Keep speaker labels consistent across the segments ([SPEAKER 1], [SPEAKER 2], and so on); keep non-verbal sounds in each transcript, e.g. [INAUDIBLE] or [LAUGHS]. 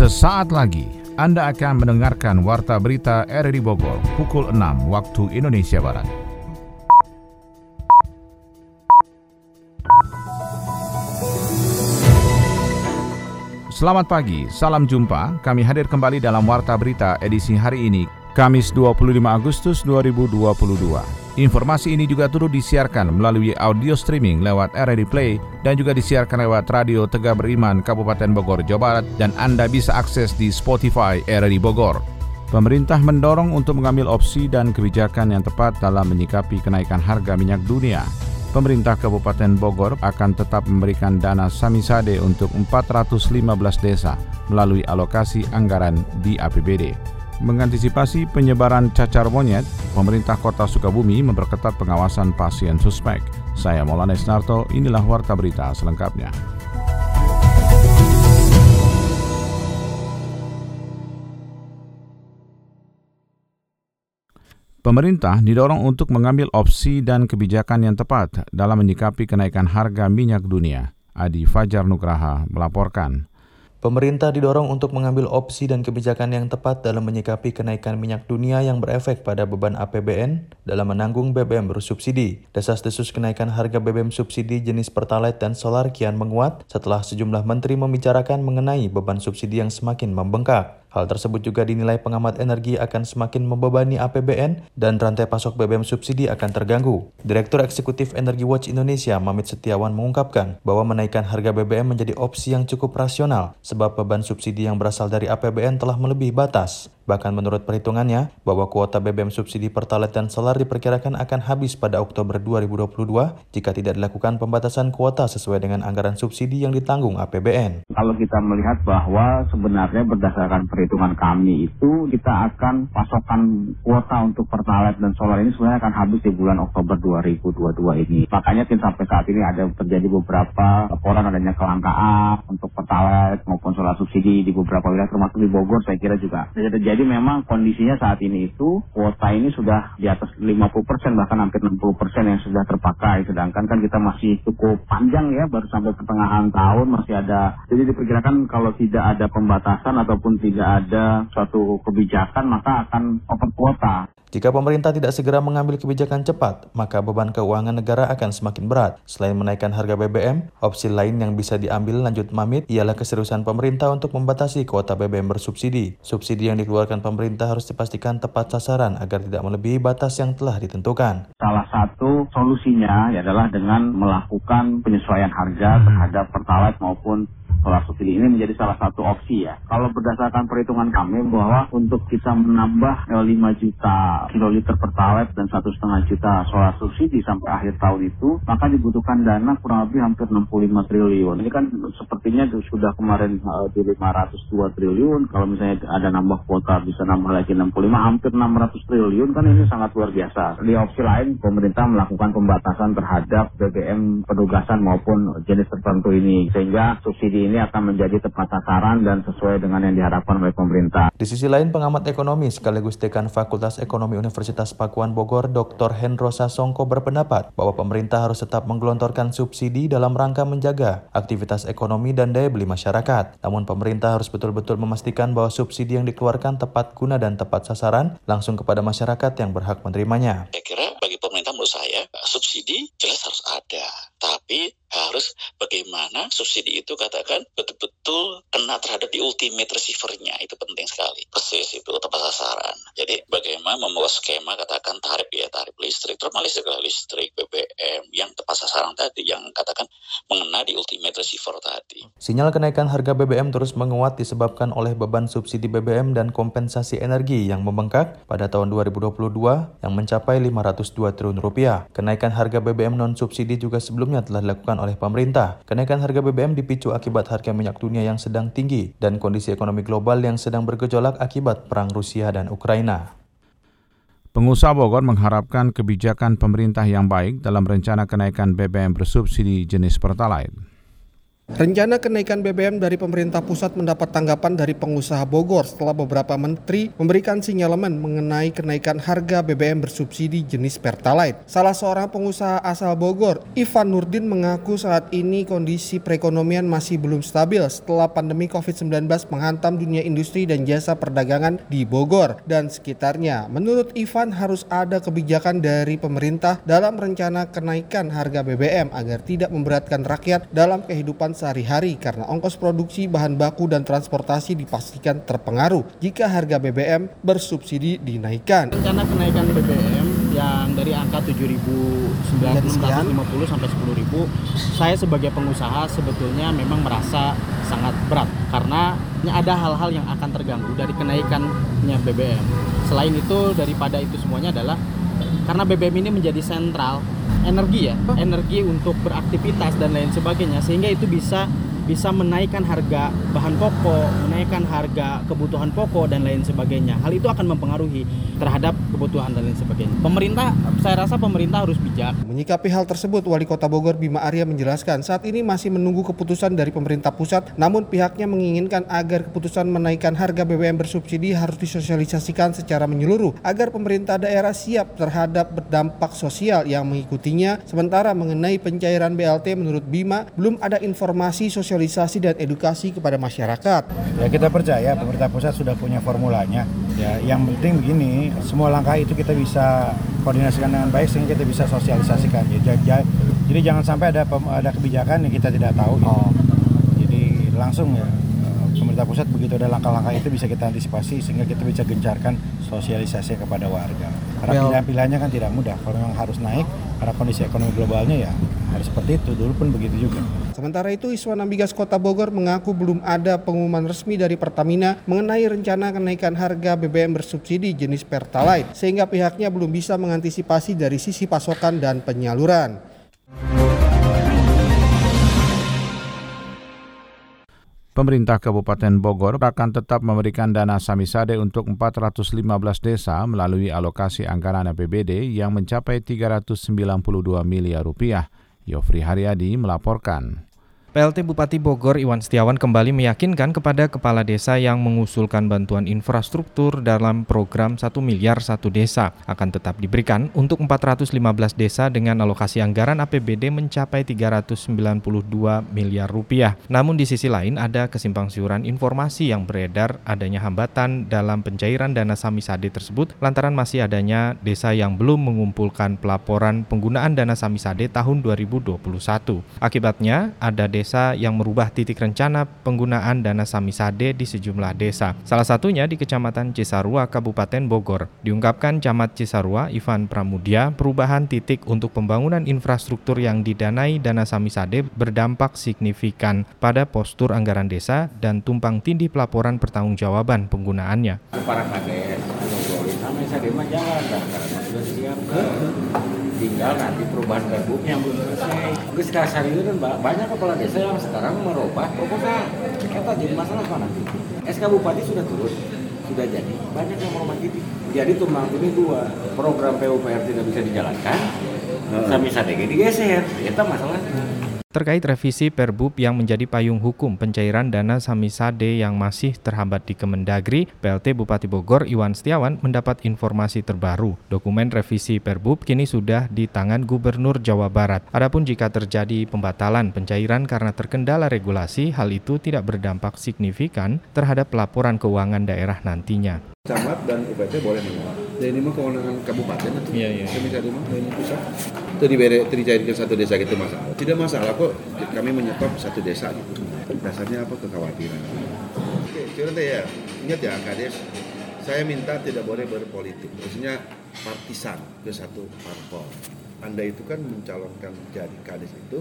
[SPEAKER 1] Sesaat lagi Anda akan mendengarkan Warta Berita RRI Bogor pukul 6 waktu Indonesia Barat. Selamat pagi, salam jumpa. Kami hadir kembali dalam Warta Berita edisi hari ini, Kamis 25 Agustus 2022. Informasi ini juga turut disiarkan melalui audio streaming lewat RRI Play dan juga disiarkan lewat Radio Tegak Beriman Kabupaten Bogor, Jawa Barat dan Anda bisa akses di Spotify RRI Bogor. Pemerintah mendorong untuk mengambil opsi dan kebijakan yang tepat dalam menyikapi kenaikan harga minyak dunia pemerintah Kabupaten Bogor akan tetap memberikan dana samisade untuk 415 desa melalui alokasi anggaran di APBD. Mengantisipasi penyebaran cacar monyet, pemerintah kota Sukabumi memperketat pengawasan pasien suspek. Saya Maulana Isnarto, inilah Warta Berita selengkapnya. Pemerintah didorong untuk mengambil opsi dan kebijakan yang tepat dalam menyikapi kenaikan harga minyak dunia. Adi Fajar Nugraha melaporkan.
[SPEAKER 2] Pemerintah didorong untuk mengambil opsi dan kebijakan yang tepat dalam menyikapi kenaikan minyak dunia yang berefek pada beban APBN dalam menanggung BBM bersubsidi. Desas-desus kenaikan harga BBM subsidi jenis Pertalite dan Solar kian menguat setelah sejumlah menteri membicarakan mengenai beban subsidi yang semakin membengkak. Hal tersebut juga dinilai pengamat energi akan semakin membebani APBN dan rantai pasok BBM subsidi akan terganggu. Direktur Eksekutif Energi Watch Indonesia, Mamit Setiawan mengungkapkan bahwa menaikkan harga BBM menjadi opsi yang cukup rasional sebab beban subsidi yang berasal dari APBN telah melebihi batas. Bahkan menurut perhitungannya, bahwa kuota BBM subsidi Pertalite dan Solar diperkirakan akan habis pada Oktober 2022 jika tidak dilakukan pembatasan kuota sesuai dengan anggaran subsidi yang ditanggung APBN.
[SPEAKER 3] Kalau kita melihat bahwa sebenarnya berdasarkan perhitungan kami itu kita akan pasokan kuota untuk Pertalite dan Solar ini sebenarnya akan habis di bulan Oktober 2022 ini. Makanya tim sampai saat ini ada terjadi beberapa laporan adanya kelangkaan untuk Pertalite maupun solar subsidi di beberapa wilayah termasuk di Bogor saya kira juga terjadi jadi memang kondisinya saat ini itu kuota ini sudah di atas 50 persen bahkan hampir 60 persen yang sudah terpakai. Sedangkan kan kita masih cukup panjang ya baru sampai pertengahan tahun masih ada. Jadi diperkirakan kalau tidak ada pembatasan ataupun tidak ada suatu kebijakan maka akan over kuota.
[SPEAKER 2] Jika pemerintah tidak segera mengambil kebijakan cepat, maka beban keuangan negara akan semakin berat. Selain menaikkan harga BBM, opsi lain yang bisa diambil lanjut Mamit ialah keseriusan pemerintah untuk membatasi kuota BBM bersubsidi. Subsidi yang dikeluarkan pemerintah harus dipastikan tepat sasaran agar tidak melebihi batas yang telah ditentukan.
[SPEAKER 3] Salah satu solusinya adalah dengan melakukan penyesuaian harga terhadap Pertalite maupun solar subsidi ini menjadi salah satu opsi ya. Kalau berdasarkan perhitungan kami bahwa untuk kita menambah 5 eh, juta kiloliter pertalite dan satu setengah juta solar subsidi sampai akhir tahun itu, maka dibutuhkan dana kurang lebih hampir 65 triliun. Ini kan sepertinya sudah kemarin uh, di 502 triliun. Kalau misalnya ada nambah kuota bisa nambah lagi 65, hampir 600 triliun kan ini sangat luar biasa. Di opsi lain, pemerintah melakukan pembatasan terhadap BBM penugasan maupun jenis tertentu ini sehingga subsidi akan menjadi tepat sasaran dan sesuai dengan yang diharapkan oleh pemerintah.
[SPEAKER 2] Di sisi lain, pengamat ekonomi sekaligus dekan Fakultas Ekonomi Universitas Pakuan Bogor, Dr. Hendro Sasongko berpendapat bahwa pemerintah harus tetap menggelontorkan subsidi dalam rangka menjaga aktivitas ekonomi dan daya beli masyarakat. Namun pemerintah harus betul-betul memastikan bahwa subsidi yang dikeluarkan tepat guna dan tepat sasaran langsung kepada masyarakat yang berhak menerimanya.
[SPEAKER 4] Saya kira bagi pemerintah menurut saya subsidi jelas harus ada, tapi harus bagaimana subsidi itu katakan betul-betul kena terhadap di ultimate receivernya. Itu penting sekali. Persis itu tepat sasaran. Jadi bagaimana membuat skema katakan tarif ya tarif listrik termasuk segala listrik BBM yang tepat sasaran tadi yang katakan mengena di ultimate receiver tadi.
[SPEAKER 2] Sinyal kenaikan harga BBM terus menguat disebabkan oleh beban subsidi BBM dan kompensasi energi yang membengkak pada tahun 2022 yang mencapai 502 triliun rupiah. Kenaikan harga BBM non subsidi juga sebelumnya telah dilakukan oleh pemerintah. Kenaikan harga BBM dipicu akibat harga minyak dunia yang sedang tinggi dan kondisi ekonomi global yang sedang bergejolak akibat perang Rusia dan Ukraina.
[SPEAKER 1] Pengusaha Bogor mengharapkan kebijakan pemerintah yang baik dalam rencana kenaikan BBM bersubsidi jenis Pertalite.
[SPEAKER 5] Rencana kenaikan BBM dari pemerintah pusat mendapat tanggapan dari pengusaha Bogor setelah beberapa menteri memberikan sinyalemen mengenai kenaikan harga BBM bersubsidi jenis Pertalite. Salah seorang pengusaha asal Bogor, Ivan Nurdin mengaku saat ini kondisi perekonomian masih belum stabil setelah pandemi COVID-19 menghantam dunia industri dan jasa perdagangan di Bogor dan sekitarnya. Menurut Ivan harus ada kebijakan dari pemerintah dalam rencana kenaikan harga BBM agar tidak memberatkan rakyat dalam kehidupan sehari-hari karena ongkos produksi bahan baku dan transportasi dipastikan terpengaruh jika harga BBM bersubsidi dinaikkan.
[SPEAKER 6] Rencana kenaikan BBM yang dari angka 7.950 sampai 10.000 saya sebagai pengusaha sebetulnya memang merasa sangat berat karena ada hal-hal yang akan terganggu dari kenaikannya BBM. Selain itu daripada itu semuanya adalah karena BBM ini menjadi sentral energi ya, energi untuk beraktivitas dan lain sebagainya sehingga itu bisa bisa menaikkan harga bahan pokok, menaikkan harga kebutuhan pokok dan lain sebagainya. Hal itu akan mempengaruhi terhadap kebutuhan dan lain sebagainya. Pemerintah, saya rasa pemerintah harus bijak.
[SPEAKER 5] Menyikapi hal tersebut, Wali Kota Bogor Bima Arya menjelaskan saat ini masih menunggu keputusan dari pemerintah pusat, namun pihaknya menginginkan agar keputusan menaikkan harga BBM bersubsidi harus disosialisasikan secara menyeluruh agar pemerintah daerah siap terhadap berdampak sosial yang mengikutinya. Sementara mengenai pencairan BLT menurut Bima belum ada informasi sosial sosialisasi dan edukasi kepada masyarakat.
[SPEAKER 7] Ya kita percaya pemerintah pusat sudah punya formulanya. Ya yang penting begini, semua langkah itu kita bisa koordinasikan dengan baik sehingga kita bisa sosialisasikan. Ya, jadi, jadi jangan sampai ada ada kebijakan yang kita tidak tahu. Gitu. Oh. Jadi langsung ya pemerintah pusat begitu ada langkah-langkah itu bisa kita antisipasi sehingga kita bisa gencarkan sosialisasi kepada warga. Karena pilihan-pilihannya kan tidak mudah. Kalau memang harus naik, karena kondisi ekonomi globalnya ya harus seperti itu. Dulu pun begitu juga.
[SPEAKER 5] Sementara itu, Iswan Ambigas Kota Bogor mengaku belum ada pengumuman resmi dari Pertamina mengenai rencana kenaikan harga BBM bersubsidi jenis Pertalite, sehingga pihaknya belum bisa mengantisipasi dari sisi pasokan dan penyaluran.
[SPEAKER 1] Pemerintah Kabupaten Bogor akan tetap memberikan dana samisade untuk 415 desa melalui alokasi anggaran APBD yang mencapai 392 miliar rupiah. Yofri Haryadi melaporkan.
[SPEAKER 8] PLT Bupati Bogor Iwan Setiawan kembali meyakinkan kepada kepala desa yang mengusulkan bantuan infrastruktur dalam program 1 miliar satu desa akan tetap diberikan untuk 415 desa dengan alokasi anggaran APBD mencapai 392 miliar rupiah. Namun di sisi lain ada kesimpang siuran informasi yang beredar adanya hambatan dalam pencairan dana Samisade tersebut lantaran masih adanya desa yang belum mengumpulkan pelaporan penggunaan dana Samisade tahun 2021. Akibatnya ada desa desa yang merubah titik rencana penggunaan dana Samisade di sejumlah desa. Salah satunya di Kecamatan Cisarua, Kabupaten Bogor. Diungkapkan Camat Cisarua, Ivan Pramudia, perubahan titik untuk pembangunan infrastruktur yang didanai dana Samisade berdampak signifikan pada postur anggaran desa dan tumpang tindih pelaporan pertanggungjawaban penggunaannya.
[SPEAKER 9] Para Samisade mah sudah tinggal nanti perubahan perbuknya belum selesai. Gus dasar itu kan banyak kepala desa yang sekarang merubah proposal. Kita jadi masalah apa nanti? SK Bupati sudah turun, sudah jadi. Banyak yang merubah gitu. Jadi tumbang ini dua, program PUPR tidak bisa dijalankan, Sami sadege digeser. Itu masalahnya
[SPEAKER 8] terkait revisi Perbub yang menjadi payung hukum pencairan dana Samisade yang masih terhambat di Kemendagri, PLT Bupati Bogor Iwan Setiawan mendapat informasi terbaru. Dokumen revisi Perbub kini sudah di tangan Gubernur Jawa Barat. Adapun jika terjadi pembatalan pencairan karena terkendala regulasi, hal itu tidak berdampak signifikan terhadap laporan keuangan daerah nantinya.
[SPEAKER 10] Camat dan UPT boleh menolak. Dan ini mah kewenangan kabupaten itu.
[SPEAKER 8] Iya, iya.
[SPEAKER 10] Kami tadi mah ini pusat. Itu diberi dicairkan satu desa gitu masalah. Tidak masalah kok kami menyetop satu desa gitu. Dasarnya apa kekhawatiran. Oke, curhat ya. Ingat ya Kades, saya minta tidak boleh berpolitik. Maksudnya partisan ke satu parpol. Anda itu kan mencalonkan jadi kades itu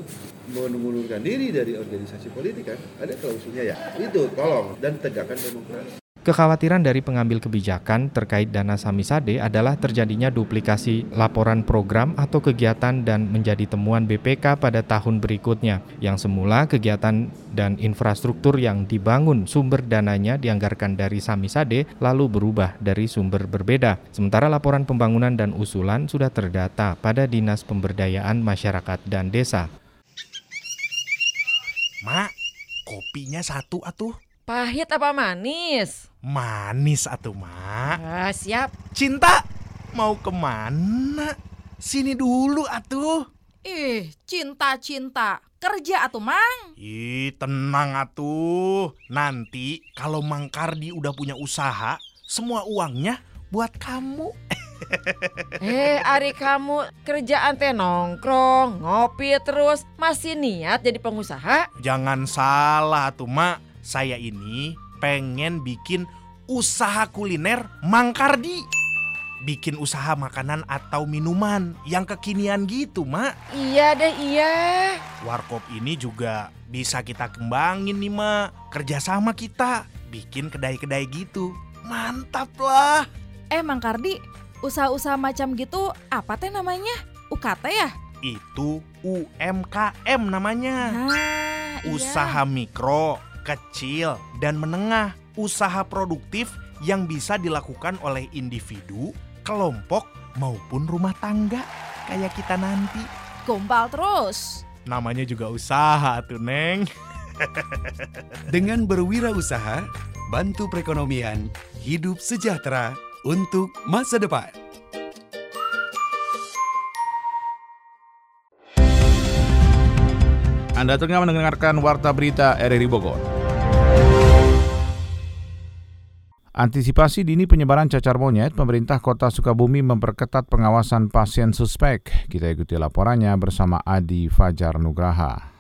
[SPEAKER 10] mengundurkan diri dari organisasi politik kan ada klausulnya ya itu tolong dan tegakkan demokrasi
[SPEAKER 8] Kekhawatiran dari pengambil kebijakan terkait dana Samisade adalah terjadinya duplikasi laporan program atau kegiatan dan menjadi temuan BPK pada tahun berikutnya, yang semula kegiatan dan infrastruktur yang dibangun sumber dananya dianggarkan dari Samisade lalu berubah dari sumber berbeda. Sementara laporan pembangunan dan usulan sudah terdata pada Dinas Pemberdayaan Masyarakat dan Desa.
[SPEAKER 11] Mak, kopinya satu atuh.
[SPEAKER 12] Pahit apa manis?
[SPEAKER 11] Manis atuh, Mak.
[SPEAKER 12] Ah, siap.
[SPEAKER 11] Cinta, mau ke mana? Sini dulu atuh.
[SPEAKER 13] Ih, cinta-cinta. Kerja atuh, Mang.
[SPEAKER 11] Ih, tenang atuh. Nanti kalau Mang Kardi udah punya usaha, semua uangnya buat kamu. [LAUGHS]
[SPEAKER 12] Eh, Ari kamu kerjaan teh nongkrong, ngopi terus, masih niat jadi pengusaha?
[SPEAKER 11] Jangan salah tuh, Mak. Saya ini pengen bikin usaha kuliner Mang Kardi. Bikin usaha makanan atau minuman yang kekinian gitu, Mak.
[SPEAKER 12] Iya deh, iya.
[SPEAKER 11] Warkop ini juga bisa kita kembangin nih, Mak. Kerjasama kita, bikin kedai-kedai gitu. Mantap lah.
[SPEAKER 13] Eh, Mang Kardi, usaha-usaha macam gitu apa teh namanya? UKT ya?
[SPEAKER 11] Itu UMKM namanya.
[SPEAKER 13] Nah, iya.
[SPEAKER 11] Usaha mikro, kecil, dan menengah. Usaha produktif yang bisa dilakukan oleh individu, kelompok, maupun rumah tangga. Kayak kita nanti.
[SPEAKER 13] Gombal terus.
[SPEAKER 11] Namanya juga usaha tuh, Neng. [LAUGHS]
[SPEAKER 14] Dengan berwirausaha, bantu perekonomian, hidup sejahtera untuk masa depan.
[SPEAKER 1] Anda tengah mendengarkan Warta Berita RRI Bogor. Antisipasi dini penyebaran cacar monyet, pemerintah kota Sukabumi memperketat pengawasan pasien suspek. Kita ikuti laporannya bersama Adi Fajar Nugraha.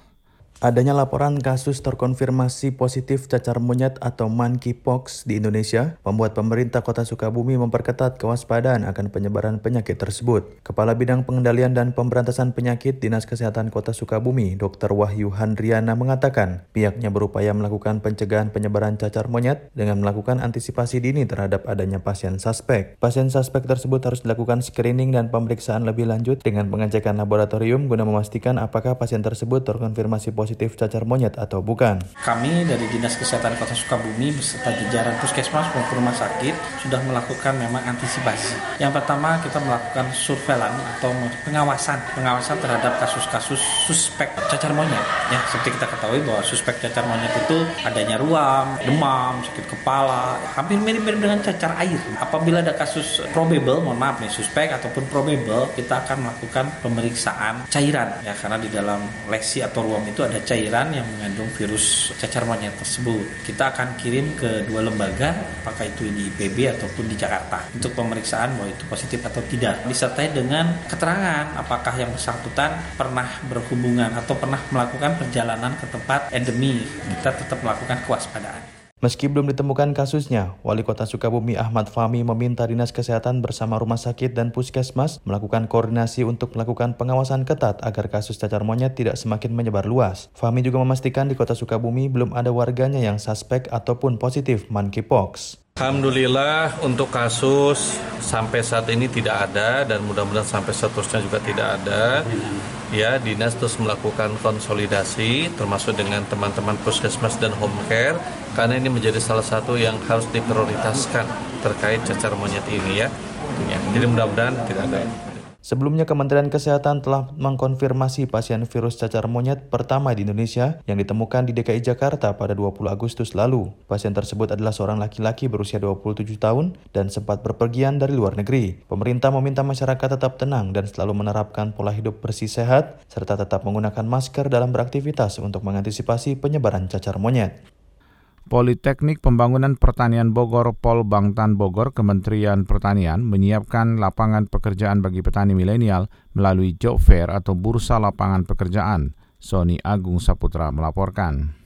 [SPEAKER 2] Adanya laporan kasus terkonfirmasi positif cacar monyet atau monkeypox di Indonesia membuat pemerintah kota Sukabumi memperketat kewaspadaan akan penyebaran penyakit tersebut. Kepala Bidang Pengendalian dan Pemberantasan Penyakit Dinas Kesehatan Kota Sukabumi, Dr. Wahyu Handriana mengatakan pihaknya berupaya melakukan pencegahan penyebaran cacar monyet dengan melakukan antisipasi dini terhadap adanya pasien suspek. Pasien suspek tersebut harus dilakukan screening dan pemeriksaan lebih lanjut dengan pengecekan laboratorium guna memastikan apakah pasien tersebut terkonfirmasi positif positif cacar monyet atau bukan.
[SPEAKER 6] Kami dari Dinas Kesehatan Kota Sukabumi beserta jajaran puskesmas maupun rumah sakit sudah melakukan memang antisipasi. Yang pertama kita melakukan surveillance atau pengawasan pengawasan terhadap kasus-kasus suspek cacar monyet. Ya seperti kita ketahui bahwa suspek cacar monyet itu adanya ruam, demam, sakit kepala, hampir mirip-mirip dengan cacar air. Apabila ada kasus probable, mohon maaf nih suspek ataupun probable, kita akan melakukan pemeriksaan cairan ya karena di dalam lesi atau ruam itu ada cairan yang mengandung virus cacar monyet tersebut. Kita akan kirim ke dua lembaga, apakah itu di IPB ataupun di Jakarta, untuk pemeriksaan bahwa itu positif atau tidak. Disertai dengan keterangan apakah yang bersangkutan pernah berhubungan atau pernah melakukan perjalanan ke tempat endemi. Kita tetap melakukan kewaspadaan.
[SPEAKER 2] Meski belum ditemukan kasusnya, Wali Kota Sukabumi Ahmad Fahmi meminta Dinas Kesehatan bersama rumah sakit dan puskesmas melakukan koordinasi untuk melakukan pengawasan ketat agar kasus cacar monyet tidak semakin menyebar luas. Fahmi juga memastikan di Kota Sukabumi belum ada warganya yang suspek ataupun positif monkeypox.
[SPEAKER 15] Alhamdulillah untuk kasus sampai saat ini tidak ada dan mudah-mudahan sampai seterusnya juga tidak ada. Ya, dinas terus melakukan konsolidasi termasuk dengan teman-teman puskesmas dan home care karena ini menjadi salah satu yang harus diprioritaskan terkait cacar monyet ini ya. Jadi mudah-mudahan tidak ada.
[SPEAKER 2] Sebelumnya Kementerian Kesehatan telah mengkonfirmasi pasien virus cacar monyet pertama di Indonesia yang ditemukan di DKI Jakarta pada 20 Agustus lalu. Pasien tersebut adalah seorang laki-laki berusia 27 tahun dan sempat berpergian dari luar negeri. Pemerintah meminta masyarakat tetap tenang dan selalu menerapkan pola hidup bersih sehat serta tetap menggunakan masker dalam beraktivitas untuk mengantisipasi penyebaran cacar monyet.
[SPEAKER 1] Politeknik Pembangunan Pertanian Bogor Pol Bangtan Bogor Kementerian Pertanian menyiapkan lapangan pekerjaan bagi petani milenial melalui job fair atau bursa lapangan pekerjaan. Sony Agung Saputra melaporkan.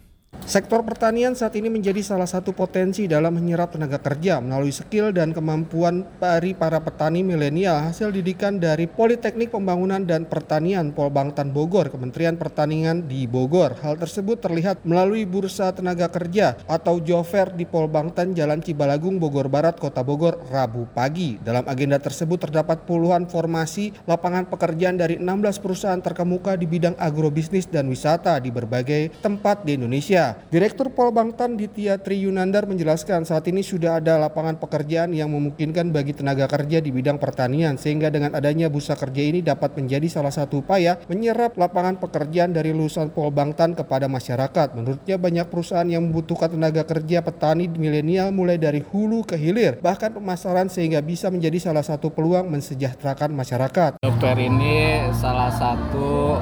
[SPEAKER 5] Sektor pertanian saat ini menjadi salah satu potensi dalam menyerap tenaga kerja melalui skill dan kemampuan dari para petani milenial hasil didikan dari Politeknik Pembangunan dan Pertanian Polbangtan Bogor, Kementerian Pertanian di Bogor. Hal tersebut terlihat melalui Bursa Tenaga Kerja atau Jofer di Polbangtan Jalan Cibalagung, Bogor Barat, Kota Bogor, Rabu pagi. Dalam agenda tersebut terdapat puluhan formasi lapangan pekerjaan dari 16 perusahaan terkemuka di bidang agrobisnis dan wisata di berbagai tempat di Indonesia. Indonesia. Direktur Pol Bangtan Ditya Triyunandar menjelaskan saat ini sudah ada lapangan pekerjaan yang memungkinkan bagi tenaga kerja di bidang pertanian sehingga dengan adanya bursa kerja ini dapat menjadi salah satu upaya menyerap lapangan pekerjaan dari lulusan Pol Bangtan kepada masyarakat. Menurutnya banyak perusahaan yang membutuhkan tenaga kerja petani milenial mulai dari hulu ke hilir bahkan pemasaran sehingga bisa menjadi salah satu peluang mensejahterakan masyarakat.
[SPEAKER 16] Dokter ini salah satu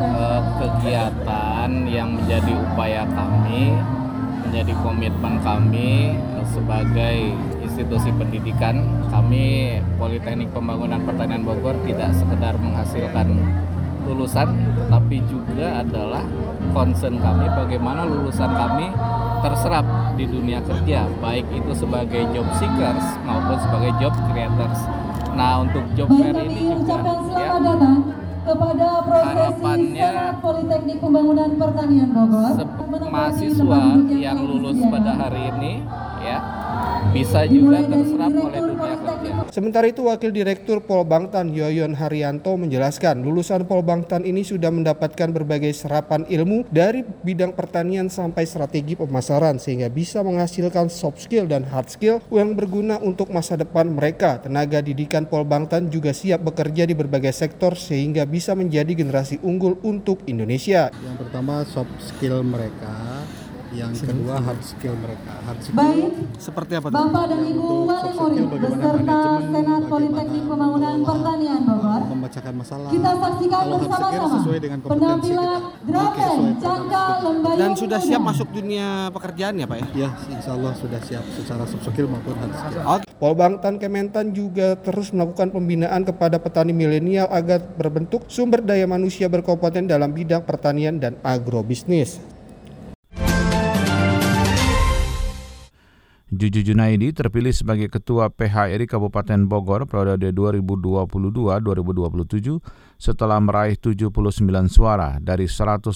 [SPEAKER 16] uh, kegiatan yang menjadi upaya kami, menjadi komitmen kami uh, sebagai institusi pendidikan. Kami Politeknik Pembangunan Pertanian Bogor tidak sekedar menghasilkan lulusan, tetapi juga adalah concern kami bagaimana lulusan kami terserap di dunia kerja, baik itu sebagai job seekers maupun sebagai job creators. Nah, untuk job fair ini juga ya, kepada harapannya Politeknik Pembangunan Pertanian Bogor mahasiswa yang lulus pada hari ini ya bisa juga terserap oleh dunia.
[SPEAKER 5] Sementara itu Wakil Direktur Polbangtan Yoyon Haryanto menjelaskan lulusan Polbangtan ini sudah mendapatkan berbagai serapan ilmu dari bidang pertanian sampai strategi pemasaran sehingga bisa menghasilkan soft skill dan hard skill yang berguna untuk masa depan mereka. Tenaga didikan Polbangtan juga siap bekerja di berbagai sektor sehingga bisa menjadi generasi unggul untuk Indonesia.
[SPEAKER 17] Yang pertama soft skill mereka yang kedua hard skill mereka. Hard skill
[SPEAKER 18] Baik.
[SPEAKER 17] seperti apa
[SPEAKER 18] Bapak dan Ibu Wali Murid beserta Senat Politeknik Pembangunan Pertanian Bogor.
[SPEAKER 17] membacakan masalah.
[SPEAKER 18] Kita saksikan bersama-sama
[SPEAKER 17] sesuai dengan
[SPEAKER 18] penampilan Drapen Jangka Lembayan
[SPEAKER 5] dan sudah siap masuk dunia pekerjaan ya Pak ya?
[SPEAKER 17] Ya insya Allah sudah siap secara soft skill maupun hard skill.
[SPEAKER 5] Polbangtan Kementan juga terus melakukan pembinaan kepada petani milenial agar berbentuk sumber daya manusia berkompeten dalam bidang pertanian dan agrobisnis.
[SPEAKER 1] Juju Junaidi terpilih sebagai Ketua PHRI Kabupaten Bogor periode 2022-2027 setelah meraih 79 suara dari 108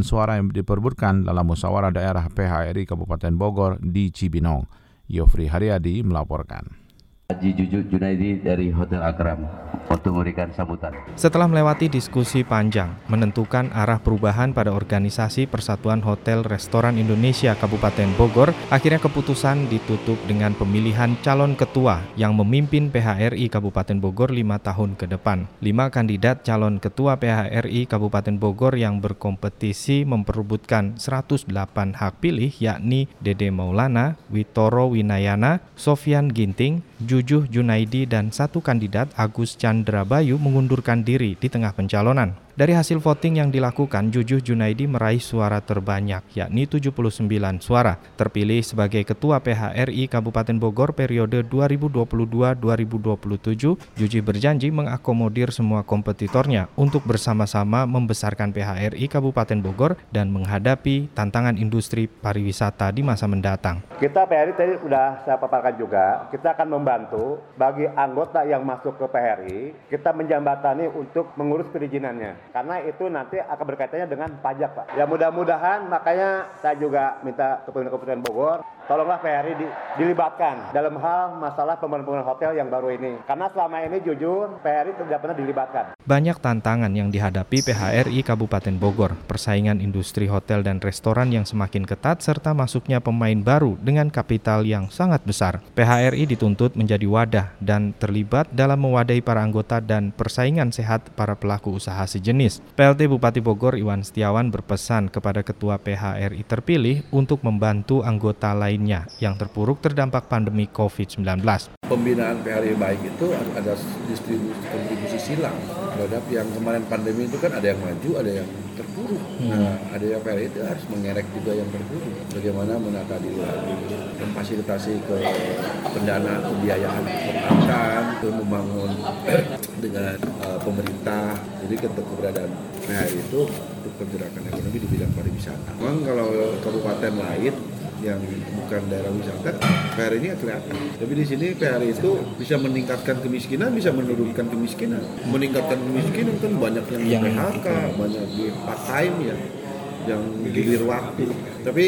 [SPEAKER 1] suara yang diperbutkan dalam musyawarah daerah PHRI Kabupaten Bogor di Cibinong. Yofri Haryadi melaporkan.
[SPEAKER 19] Haji Juju Junaidi dari Hotel Akram untuk memberikan sambutan.
[SPEAKER 8] Setelah melewati diskusi panjang, menentukan arah perubahan pada organisasi Persatuan Hotel Restoran Indonesia Kabupaten Bogor, akhirnya keputusan ditutup dengan pemilihan calon ketua yang memimpin PHRI Kabupaten Bogor lima tahun ke depan. Lima kandidat calon ketua PHRI Kabupaten Bogor yang berkompetisi memperebutkan 108 hak pilih yakni Dede Maulana, Witoro Winayana, Sofian Ginting, Jujuh Junaidi dan satu kandidat Agus Chandra Bayu mengundurkan diri di tengah pencalonan. Dari hasil voting yang dilakukan, Jujuh Junaidi meraih suara terbanyak, yakni 79 suara. Terpilih sebagai Ketua PHRI Kabupaten Bogor periode 2022-2027, Jujuh berjanji mengakomodir semua kompetitornya untuk bersama-sama membesarkan PHRI Kabupaten Bogor dan menghadapi tantangan industri pariwisata di masa mendatang.
[SPEAKER 20] Kita PHRI tadi sudah saya paparkan juga, kita akan membantu bagi anggota yang masuk ke PHRI, kita menjembatani untuk mengurus perizinannya karena itu nanti akan berkaitannya dengan pajak Pak. Ya mudah-mudahan makanya saya juga minta ke Kabupaten Bogor tolonglah PHRI di, dilibatkan dalam hal masalah pembangunan hotel yang baru ini. Karena selama ini jujur PHRI tidak pernah dilibatkan.
[SPEAKER 8] Banyak tantangan yang dihadapi PHRI Kabupaten Bogor, persaingan industri hotel dan restoran yang semakin ketat serta masuknya pemain baru dengan kapital yang sangat besar. PHRI dituntut menjadi wadah dan terlibat dalam mewadahi para anggota dan persaingan sehat para pelaku usaha sejenis. PLT Bupati Bogor Iwan Setiawan berpesan kepada Ketua PHRI terpilih untuk membantu anggota lain lainnya yang terpuruk terdampak pandemi COVID-19.
[SPEAKER 10] Pembinaan PHRI baik itu ada distribusi, kontribusi silang terhadap yang kemarin pandemi itu kan ada yang maju, ada yang terpuruk. Hmm. Nah, ada yang PHRI itu harus mengerek juga yang terpuruk. Bagaimana menata diri lagi, memfasilitasi ke pendanaan pembiayaan perbankan, ke membangun [CLEARS THROAT] dengan uh, pemerintah. Jadi keberadaan PHRI itu untuk pergerakan ekonomi di bidang pariwisata. Memang kalau kabupaten lain yang bukan daerah wisata, PR ini kelihatan. Tapi di sini PR itu bisa meningkatkan kemiskinan, bisa menurunkan kemiskinan. Meningkatkan kemiskinan kan banyak yang, yang PHK, banyak di part time ya, yang gilir waktu. Tapi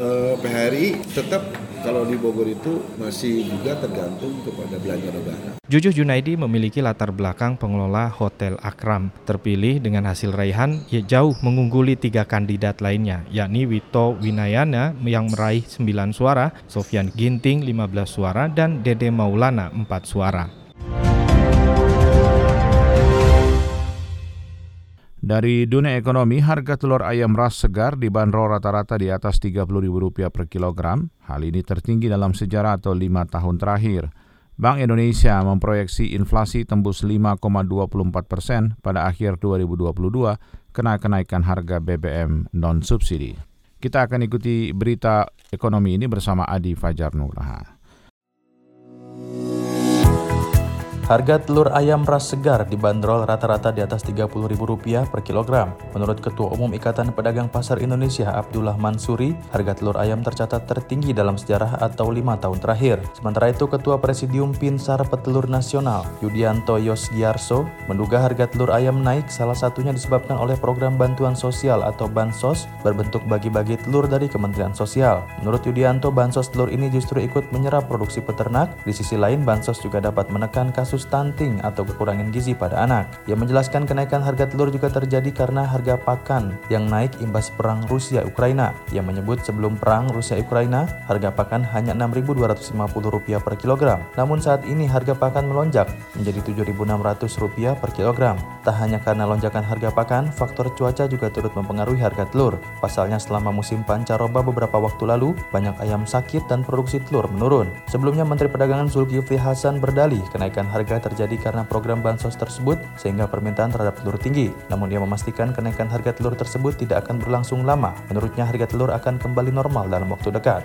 [SPEAKER 10] eh, PHRI tetap Kalau di Bogor itu masih juga tergantung kepada belanja negara.
[SPEAKER 8] Jujuh Junaidi memiliki latar belakang pengelola Hotel Akram. Terpilih dengan hasil raihan ya jauh mengungguli tiga kandidat lainnya, yakni Wito Winayana yang meraih 9 suara, Sofian Ginting 15 suara, dan Dede Maulana 4 suara.
[SPEAKER 1] Dari dunia ekonomi, harga telur ayam ras segar dibanderol rata-rata di atas Rp30.000 per kilogram. Hal ini tertinggi dalam sejarah atau lima tahun terakhir. Bank Indonesia memproyeksi inflasi tembus 5,24 persen pada akhir 2022 kena kenaikan harga BBM non-subsidi. Kita akan ikuti berita ekonomi ini bersama Adi Fajar Nuraha.
[SPEAKER 2] Harga telur ayam ras segar dibanderol rata-rata di atas Rp30.000 per kilogram. Menurut Ketua Umum Ikatan Pedagang Pasar Indonesia Abdullah Mansuri, harga telur ayam tercatat tertinggi dalam sejarah atau lima tahun terakhir. Sementara itu, Ketua Presidium Pinsar Petelur Nasional Yudianto Yosgiarso menduga harga telur ayam naik salah satunya disebabkan oleh program bantuan sosial atau Bansos berbentuk bagi-bagi telur dari Kementerian Sosial. Menurut Yudianto, Bansos telur ini justru ikut menyerap produksi peternak. Di sisi lain, Bansos juga dapat menekan kasus stunting atau kekurangan gizi pada anak. Ia menjelaskan kenaikan harga telur juga terjadi karena harga pakan yang naik imbas perang Rusia-Ukraina. Ia menyebut sebelum perang Rusia-Ukraina, harga pakan hanya Rp6.250 per kilogram. Namun saat ini harga pakan melonjak menjadi Rp7.600 per kilogram. Tak hanya karena lonjakan harga pakan, faktor cuaca juga turut mempengaruhi harga telur. Pasalnya selama musim pancaroba beberapa waktu lalu, banyak ayam sakit dan produksi telur menurun. Sebelumnya Menteri Perdagangan Zulkifli Hasan berdalih kenaikan harga harga terjadi karena program bansos tersebut sehingga permintaan terhadap telur tinggi. Namun ia memastikan kenaikan harga telur tersebut tidak akan berlangsung lama. Menurutnya harga telur akan kembali normal dalam waktu dekat.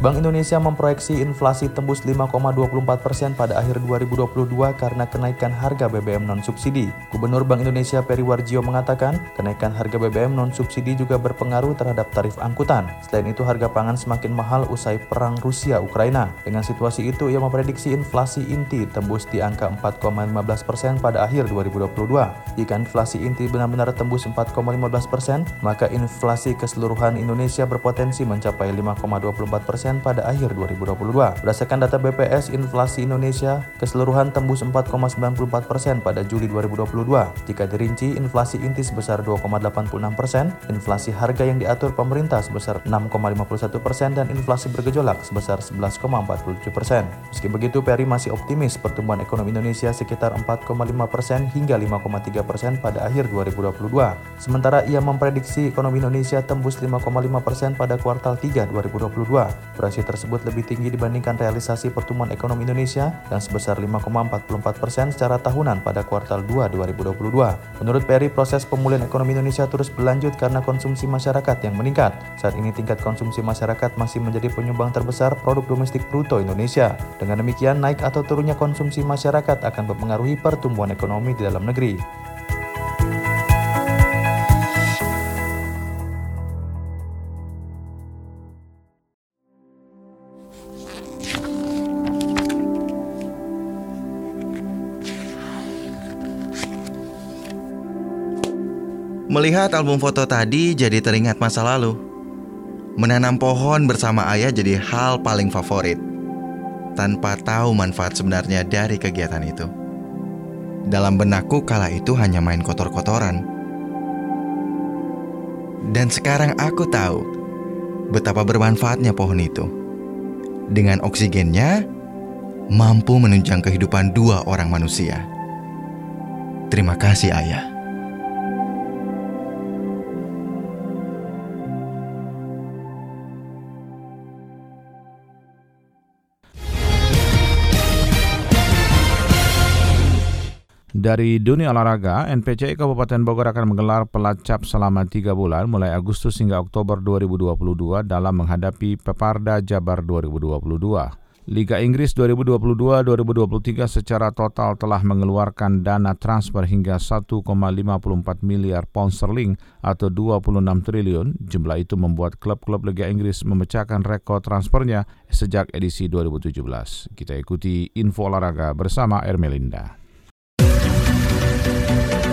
[SPEAKER 2] Bank Indonesia memproyeksi inflasi tembus 5,24 persen pada akhir 2022 karena kenaikan harga BBM non-subsidi. Gubernur Bank Indonesia Peri Warjio mengatakan, kenaikan harga BBM non-subsidi juga berpengaruh terhadap tarif angkutan. Selain itu, harga pangan semakin mahal usai perang Rusia-Ukraina. Dengan situasi itu, ia memprediksi inflasi inti tembus di angka 4,15 persen pada akhir 2022. Jika inflasi inti benar-benar tembus 4,15 persen, maka inflasi keseluruhan Indonesia berpotensi mencapai 5,24 persen pada akhir 2022. Berdasarkan data BPS, inflasi Indonesia keseluruhan tembus 4,94 persen pada Juli 2022. Jika dirinci, inflasi inti sebesar 2,86 persen, inflasi harga yang diatur pemerintah sebesar 6,51 persen, dan inflasi bergejolak sebesar 11,47 persen. Meski begitu, Peri masih optimis pertumbuhan ekonomi Indonesia sekitar 4,5 persen hingga 5,3 persen pada akhir 2022. Sementara ia memprediksi ekonomi Indonesia tembus 5,5 persen pada kuartal 3 2022. Proyeksi tersebut lebih tinggi dibandingkan realisasi pertumbuhan ekonomi Indonesia yang sebesar 5,44 persen secara tahunan pada kuartal 2 2022. Menurut Peri, proses pemulihan ekonomi Indonesia terus berlanjut karena konsumsi masyarakat yang meningkat. Saat ini tingkat konsumsi masyarakat masih menjadi penyumbang terbesar produk domestik bruto Indonesia. Dengan demikian, naik atau turunnya konsumsi masyarakat akan mempengaruhi pertumbuhan ekonomi di dalam negeri.
[SPEAKER 21] Melihat album foto tadi jadi teringat masa lalu. Menanam pohon bersama ayah jadi hal paling favorit. Tanpa tahu manfaat sebenarnya dari kegiatan itu. Dalam benakku kala itu hanya main kotor-kotoran. Dan sekarang aku tahu betapa bermanfaatnya pohon itu. Dengan oksigennya, mampu menunjang kehidupan dua orang manusia. Terima kasih, Ayah.
[SPEAKER 1] Dari dunia olahraga, NPCI Kabupaten Bogor akan menggelar pelacap selama tiga bulan mulai Agustus hingga Oktober 2022 dalam menghadapi Peparda Jabar 2022. Liga Inggris 2022-2023 secara total telah mengeluarkan dana transfer hingga 1,54 miliar pound sterling atau 26 triliun. Jumlah itu membuat klub-klub Liga Inggris memecahkan rekor transfernya sejak edisi 2017. Kita ikuti info olahraga bersama Ermelinda. Thank you.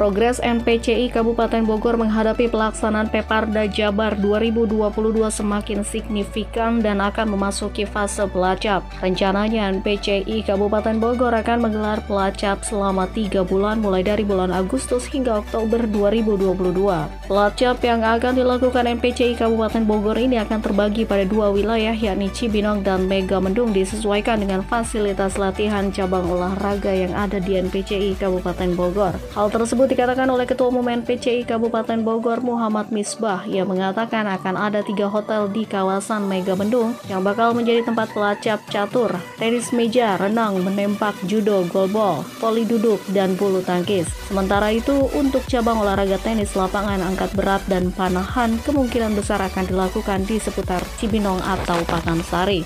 [SPEAKER 22] Progres NPCI Kabupaten Bogor menghadapi pelaksanaan Peparda Jabar 2022 semakin signifikan dan akan memasuki fase pelacap. Rencananya NPCI Kabupaten Bogor akan menggelar pelacap selama 3 bulan mulai dari bulan Agustus hingga Oktober 2022. Pelacap yang akan dilakukan NPCI Kabupaten Bogor ini akan terbagi pada dua wilayah yakni Cibinong dan Megamendung disesuaikan dengan fasilitas latihan cabang olahraga yang ada di NPCI Kabupaten Bogor. Hal tersebut dikatakan oleh Ketua Umum NPCI Kabupaten Bogor Muhammad Misbah yang mengatakan akan ada tiga hotel di kawasan Mega Bendung yang bakal menjadi tempat pelacap catur, tenis meja, renang, menembak, judo, golbol, poli duduk, dan bulu tangkis. Sementara itu, untuk cabang olahraga tenis lapangan angkat berat dan panahan kemungkinan besar akan dilakukan di seputar Cibinong atau Pakansari.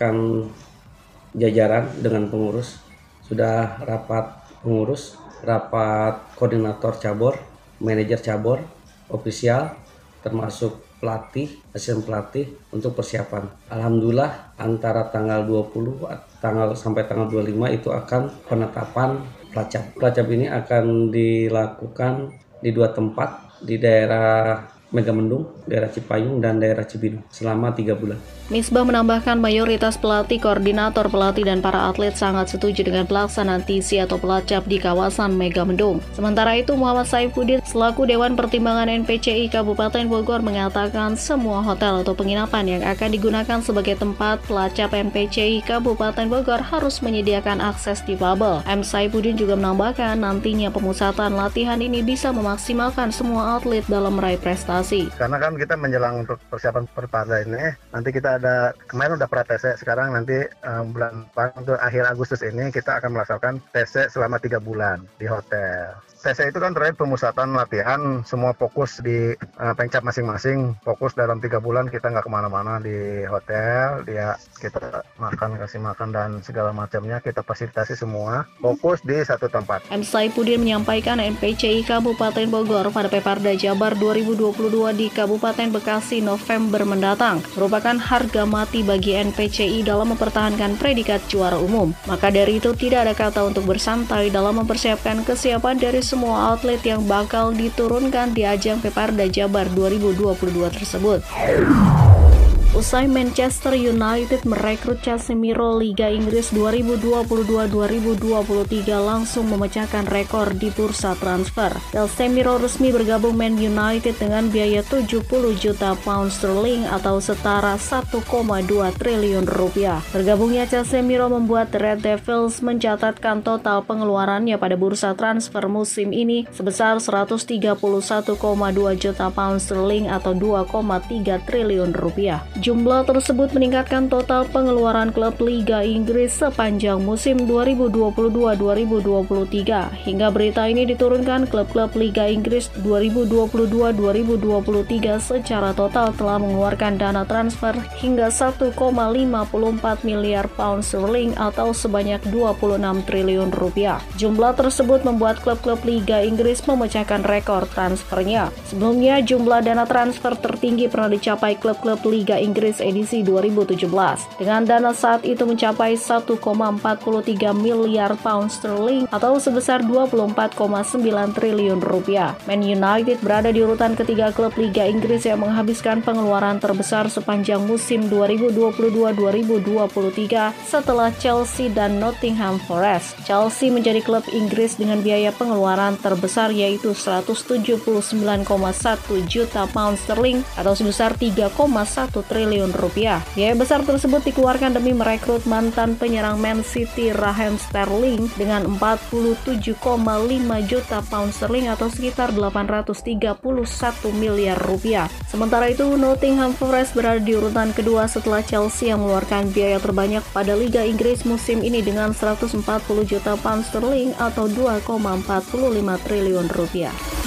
[SPEAKER 23] Kan jajaran dengan pengurus sudah rapat pengurus rapat koordinator cabur, manajer cabur, ofisial, termasuk pelatih, asisten pelatih untuk persiapan. Alhamdulillah antara tanggal 20 tanggal sampai tanggal 25 itu akan penetapan pelacap. Pelacap ini akan dilakukan di dua tempat di daerah Megamendung, daerah Cipayung, dan daerah Cibinong selama tiga bulan.
[SPEAKER 22] Misbah menambahkan mayoritas pelatih, koordinator pelatih, dan para atlet sangat setuju dengan pelaksanaan TC atau pelacap di kawasan Megamendung. Sementara itu, Muhammad Saifuddin selaku Dewan Pertimbangan NPCI Kabupaten Bogor mengatakan semua hotel atau penginapan yang akan digunakan sebagai tempat pelacap NPCI Kabupaten Bogor harus menyediakan akses di bubble. M. Saifuddin juga menambahkan nantinya pemusatan latihan ini bisa memaksimalkan semua atlet dalam meraih prestasi.
[SPEAKER 24] Karena kan kita menjelang untuk persiapan perpada ini, nanti kita ada kemarin udah pra TC sekarang nanti um, bulan depan untuk akhir Agustus ini kita akan melaksanakan TC selama tiga bulan di hotel. TC itu kan terakhir pemusatan latihan semua fokus di uh, pengcap masing-masing fokus dalam tiga bulan kita nggak ke mana-mana di hotel dia kita makan kasih makan dan segala macamnya kita fasilitasi semua fokus di satu tempat.
[SPEAKER 22] M. Saifuddin menyampaikan NPCI Kabupaten Bogor pada Peparda Jabar 2022 di Kabupaten Bekasi November mendatang merupakan harga mati bagi NPCI dalam mempertahankan predikat juara umum. Maka dari itu tidak ada kata untuk bersantai dalam mempersiapkan kesiapan dari semua outlet yang bakal diturunkan di ajang Peparda Jabar 2022 tersebut. Usai Manchester United merekrut Casemiro Liga Inggris 2022-2023 langsung memecahkan rekor di bursa transfer. Casemiro resmi bergabung Man United dengan biaya 70 juta pound sterling atau setara 1,2 triliun rupiah. Bergabungnya Casemiro membuat Red Devils mencatatkan total pengeluarannya pada bursa transfer musim ini sebesar 131,2 juta pound sterling atau 2,3 triliun rupiah. Jumlah tersebut meningkatkan total pengeluaran klub Liga Inggris sepanjang musim 2022-2023. Hingga berita ini diturunkan, klub-klub Liga Inggris 2022-2023 secara total telah mengeluarkan dana transfer hingga 1,54 miliar pound sterling atau sebanyak 26 triliun rupiah. Jumlah tersebut membuat klub-klub Liga Inggris memecahkan rekor transfernya. Sebelumnya, jumlah dana transfer tertinggi pernah dicapai klub-klub Liga Inggris Inggris edisi 2017 dengan dana saat itu mencapai 1,43 miliar pound sterling atau sebesar 24,9 triliun rupiah. Man United berada di urutan ketiga klub Liga Inggris yang menghabiskan pengeluaran terbesar sepanjang musim 2022-2023 setelah Chelsea dan Nottingham Forest. Chelsea menjadi klub Inggris dengan biaya pengeluaran terbesar yaitu 179,1 juta pound sterling atau sebesar 3,1 triliun triliun rupiah. Biaya besar tersebut dikeluarkan demi merekrut mantan penyerang Man City Raheem Sterling dengan 47,5 juta pound sterling atau sekitar 831 miliar rupiah. Sementara itu, Nottingham Forest berada di urutan kedua setelah Chelsea yang mengeluarkan biaya terbanyak pada Liga Inggris musim ini dengan 140 juta pound sterling atau 2,45 triliun rupiah.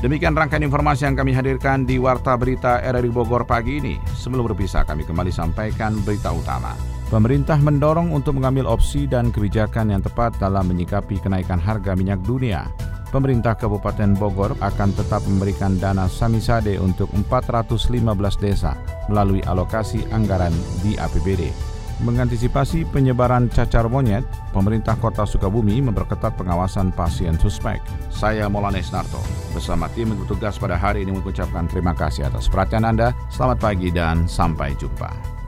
[SPEAKER 1] Demikian rangkaian informasi yang kami hadirkan di Warta Berita RRI Bogor pagi ini. Sebelum berpisah, kami kembali sampaikan berita utama. Pemerintah mendorong untuk mengambil opsi dan kebijakan yang tepat dalam menyikapi kenaikan harga minyak dunia. pemerintah Kabupaten Bogor akan tetap memberikan dana Samisade untuk 415 desa melalui alokasi anggaran di APBD. Mengantisipasi penyebaran cacar monyet, pemerintah kota Sukabumi memperketat pengawasan pasien suspek. Saya Molanes Narto, bersama tim bertugas pada hari ini mengucapkan terima kasih atas perhatian Anda. Selamat pagi dan sampai jumpa.